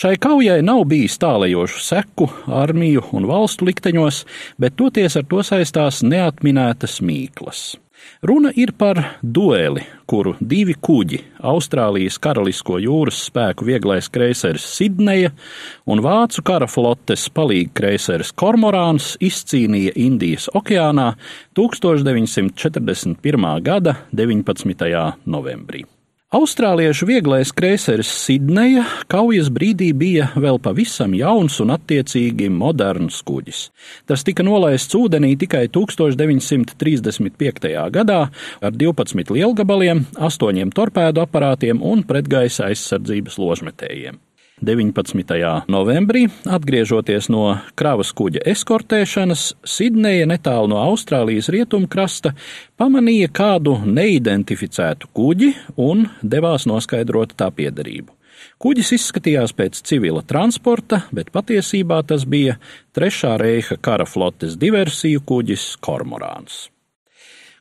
Šai kaujai nav bijis tālējošu seku armiju un valstu likteņos, bet toties ar to saistās neatminētas mīklas. Runa ir par dueli, kuru divi kuģi - Austrālijas karalisko jūras spēku vieglais kreiseris Sidneja un vācu kara flotes palīga kreiseris Kormorāns izcīnīja Indijas okeānā 1941. gada 19. novembrī. Austrāliešu vieglais kreiseris Sidneja kaujas brīdī bija vēl pavisam jauns un attiecīgi moderns kuģis. Tas tika nolaists ūdenī tikai 1935. gadā ar 12 lielgabaliem, 8 torpēdu aparātiem un pretgaisa aizsardzības ložmetējiem. 19. novembrī, atgriežoties no kravas kuģa eskortēšanas, Sidneja netālu no Austrālijas rietumkrasta pamanīja kādu neidentificētu kuģi un devās noskaidrot tā piederību. Kuģis izskatījās pēc civila transporta, bet patiesībā tas bija Trešā reiha kara flotes diversiju kuģis Kormorāns.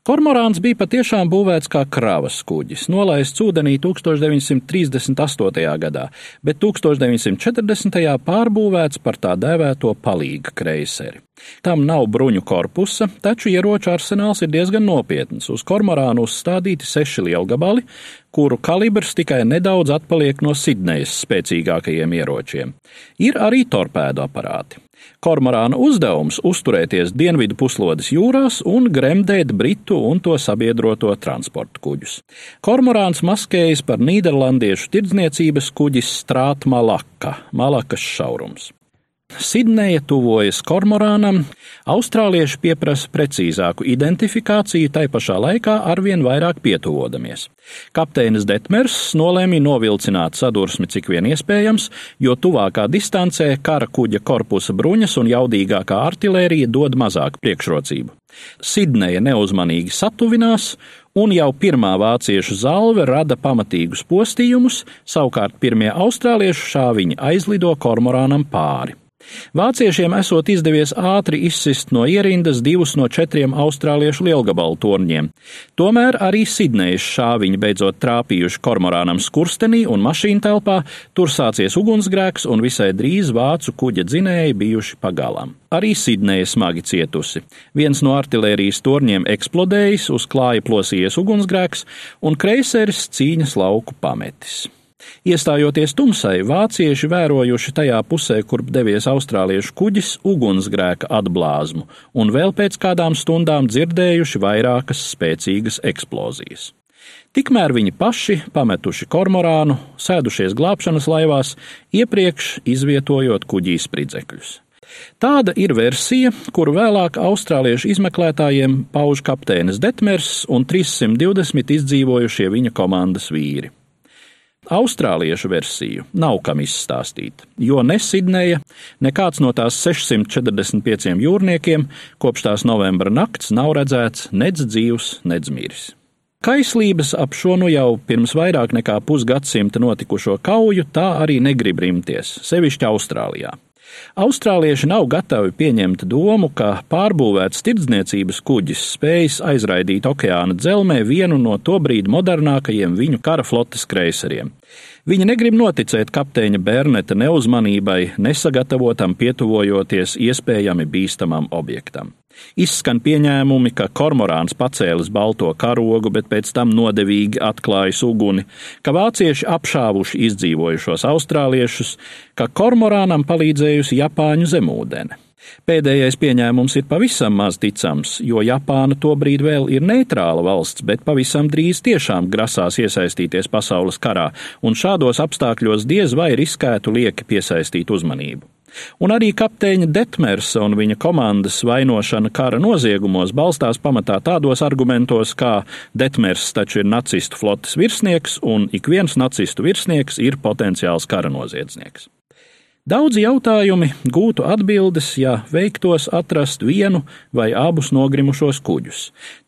Kormorāns bija patiešām būvēts kā kravas kuģis, nolaists ūdenī 1938. gadā, bet 1940. pārbūvēts par tā dēvēto palīga kreiseri. Tam nav bruņu korpusa, taču ieroču arsenāls ir diezgan nopietns. Uz kormorānu uzstādīti seši lielgabali, kuru kalibrs tikai nedaudz atpaliek no Sidnejas spēcīgākajiem ieročiem. Ir arī torpēdu aparāti. Kormorāna uzdevums uzturēties dienvidu puslodes jūrās un gremdēt britu un to sabiedroto transporta kuģus. Kormorāns maskējas par nīderlandiešu tirdzniecības kuģis Strāta Malaka, Malakas šaurums. Sidneja tuvojas kormorānam, austrālieši pieprasa precīzāku identifikāciju, tai pašā laikā arvien vairāk pietuvodamies. Kapteinis Detmers nolēma novilcināt sadursmi cik vien iespējams, jo tuvākā distancē kara kuģa korpusa bruņas un jaudīgākā artilērija dod mazāku priekšrocību. Sidneja neuzmanīgi satuvinās, un jau pirmā vāciešu zalve rada pamatīgus postījumus, savukārt pirmie austrāliešu šāviņi aizlido kormorānam pāri. Vāciešiem esot izdevies ātri izsist no ierindas divus no četriem austrāliešu lielgabalu torņiem. Tomēr arī Sidnejas šāviņi beidzot trāpījuši kormorānam skurstenī un mašīnu telpā, tur sācies ugunsgrēks un visai drīz vācu kuģa dzinēji bijuši pagalām. Arī Sidneja smagi cietusi. Viens no artilērijas torņiem eksplodējis, uz klāja plosījies ugunsgrēks, un kreiseris cīņas lauku pametis. Iestājoties tumsai, vācieši vērojuši tajā pusē, kur devies austrāliešu kuģis, ugunsgrēka atblāzmu, un vēl pēc kādām stundām dzirdējuši vairākas spēcīgas eksplozijas. Tikmēr viņi paši, pametuši kormorānu, sēdušies glābšanas laivās, iepriekš izvietojot kuģī spridzekļus. Tāda ir versija, kuru vēlāk austrāliešu izmeklētājiem pauž kapteinis Detmers un 320 izdzīvojušie viņa komandas vīri. Austrāliešu versiju nav kam izstāstīt, jo ne Sidneja, nekāds no tās 645 jūrniekiem kopš tās novembra nakts nav redzēts nedz dzīvs, nedz miris. Kaislības ap šo nu jau pirms vairāk nekā pusgadsimta notikušo kauju tā arī negrib rimties, sevišķi Austrālijā. Austrālieši nav gatavi pieņemt domu, ka pārbūvēts tirdzniecības kuģis spējas aizraidīt okeāna dzelmē vienu no tobrīd modernākajiem viņu kara flotes kreiseriem. Viņa negrib noticēt kapteiņa Berneta neuzmanībai, nesagatavotam pietuvojoties iespējami bīstamam objektam. Izskan pieņēmumi, ka kormorāns pacēlis balto karogu, bet pēc tam nodevīgi atklājis uguni, ka vācieši apšāvuši izdzīvojušos austrāliešus, ka kormorānam palīdzējusi Japāņu zemūdene. Pēdējais pieņēmums ir pavisam maz ticams, jo Japāna tobrīd vēl ir neitrāla valsts, bet pavisam drīz tiešām grasās iesaistīties pasaules karā, un šādos apstākļos diez vai riskētu lieki piesaistīt uzmanību. Un arī kapteiņa Detmersa un viņa komandas vainošana kara noziegumos balstās pamatā tādos argumentos, kā Detmers taču ir nacistu flotes virsnieks, un ik viens nacistu virsnieks ir potenciāls kara noziedznieks. Daudzi jautājumi gūtu atbildes, ja veiktos atrast vienu vai abus nogrimušos kuģus,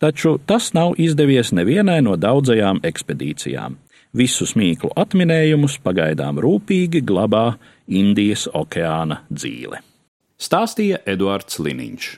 taču tas nav izdevies nevienai no daudzajām ekspedīcijām. Visus mīklu atminējumus pagaidām rūpīgi glabā Indijas okeāna dzīve. Stāstīja Eduards Liniņš.